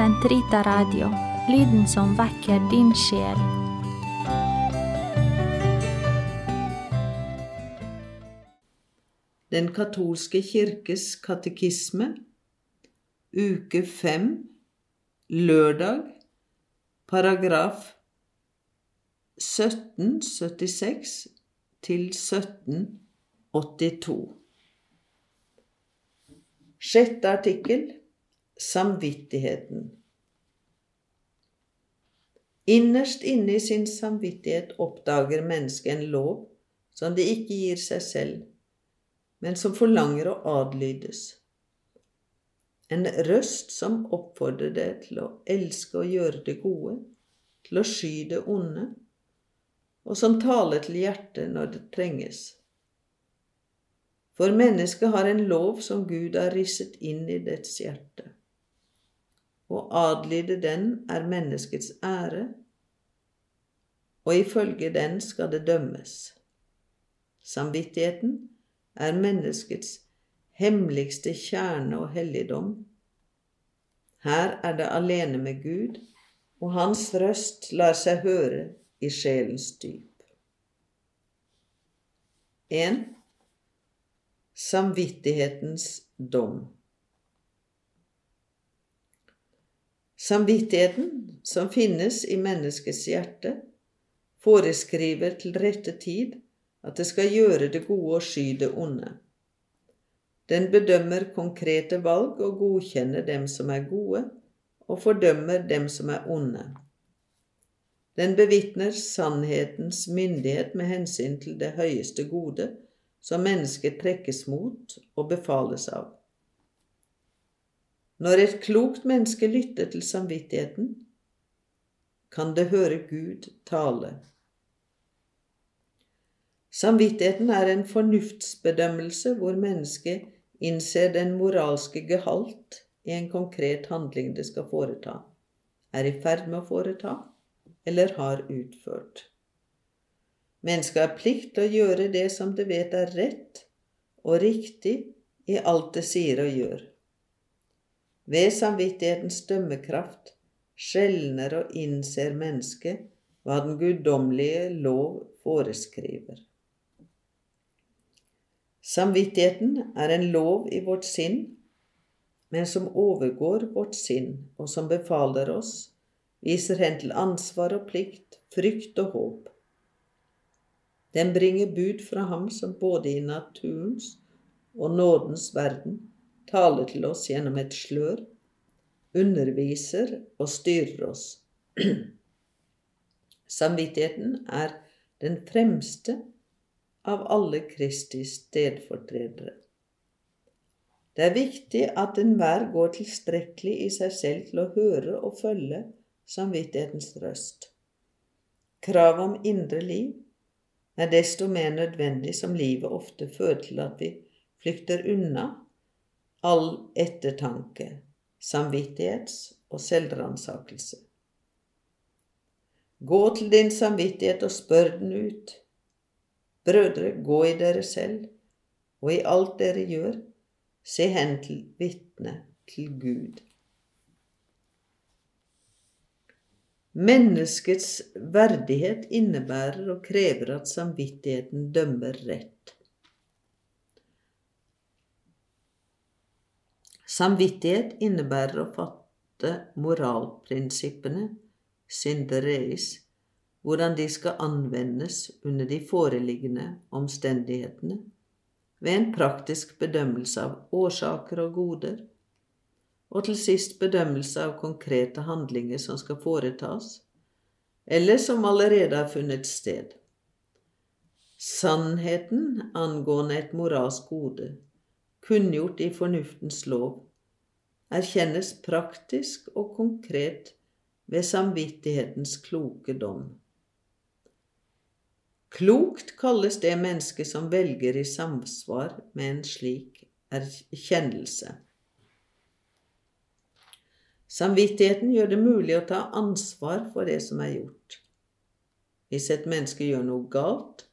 Sentrita Radio, lyden som vekker din sjel. Den katolske kirkes katekisme, uke fem, lørdag, paragraf 1776 til 1782. Sjette artikkel Samvittigheten. Innerst inne i sin samvittighet oppdager mennesket en lov som det ikke gir seg selv, men som forlanger å adlydes. En røst som oppfordrer det til å elske og gjøre det gode, til å sky det onde, og som taler til hjertet når det trenges. For mennesket har en lov som Gud har risset inn i dets hjerte. Å adlyde den er menneskets ære, og ifølge den skal det dømmes. Samvittigheten er menneskets hemmeligste kjerne og helligdom. Her er det alene med Gud, og hans røst lar seg høre i sjelens dyp. 1. Samvittighetens dom. Samvittigheten, som finnes i menneskets hjerte, foreskriver til rette tid at det skal gjøre det gode og sky det onde. Den bedømmer konkrete valg og godkjenner dem som er gode, og fordømmer dem som er onde. Den bevitner sannhetens myndighet med hensyn til det høyeste gode som mennesket trekkes mot og befales av. Når et klokt menneske lytter til samvittigheten, kan det høre Gud tale. Samvittigheten er en fornuftsbedømmelse hvor mennesket innser den moralske gehalt i en konkret handling det skal foreta, er i ferd med å foreta eller har utført. Mennesket har plikt til å gjøre det som det vet er rett og riktig i alt det sier og gjør. Ved samvittighetens dømmekraft skjelner og innser mennesket hva den guddommelige lov foreskriver. Samvittigheten er en lov i vårt sinn, men som overgår vårt sinn, og som befaler oss viser hen til ansvar og plikt, frykt og håp. Den bringer bud fra ham som både i naturens og nådens verden taler til oss gjennom et slør, underviser og styrer oss. Samvittigheten er den fremste av alle Kristi stedfortredere. Det er viktig at enhver går tilstrekkelig i seg selv til å høre og følge samvittighetens røst. Kravet om indre liv er desto mer nødvendig som livet ofte fører til at vi flykter unna all ettertanke, samvittighets- og selvransakelse. Gå til din samvittighet og spør den ut. Brødre, gå i dere selv, og i alt dere gjør, se hen til vitne til Gud. Menneskets verdighet innebærer og krever at samvittigheten dømmer rett. Samvittighet innebærer å fatte moralprinsippene, syndereis, hvordan de skal anvendes under de foreliggende omstendighetene, ved en praktisk bedømmelse av årsaker og goder, og til sist bedømmelse av konkrete handlinger som skal foretas, eller som allerede har funnet sted. Sannheten angående et moralsk gode, kunngjort i fornuftens lov, erkjennes praktisk og konkret ved samvittighetens kloke dom. Klokt kalles det mennesket som velger i samsvar med en slik erkjennelse. Samvittigheten gjør det mulig å ta ansvar for det som er gjort. Hvis et menneske gjør noe galt,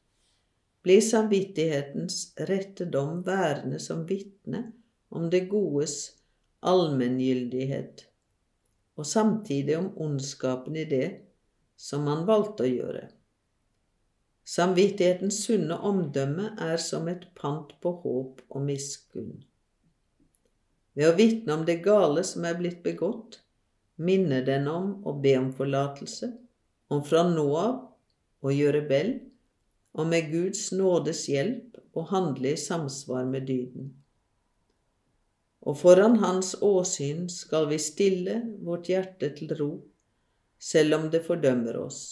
blir samvittighetens rette dom værende som vitne om det godes allmenngyldighet og samtidig om ondskapen i det som han valgte å gjøre. Samvittighetens sunne omdømme er som et pant på håp og miskunn. Ved å vitne om det gale som er blitt begått, minne den om å be om forlatelse, om fra nå av å gjøre vel, og med Guds nådes hjelp å handle i samsvar med dyden. Og foran Hans åsyn skal vi stille vårt hjerte til ro, selv om det fordømmer oss.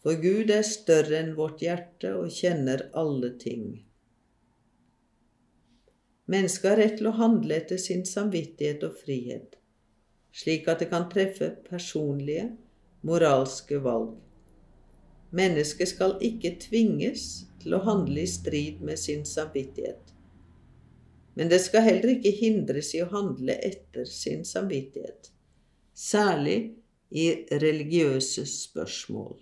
For Gud er større enn vårt hjerte og kjenner alle ting. Mennesket har rett til å handle etter sin samvittighet og frihet, slik at det kan treffe personlige, moralske valg. Mennesket skal ikke tvinges til å handle i strid med sin samvittighet. Men det skal heller ikke hindres i å handle etter sin samvittighet, særlig i religiøse spørsmål.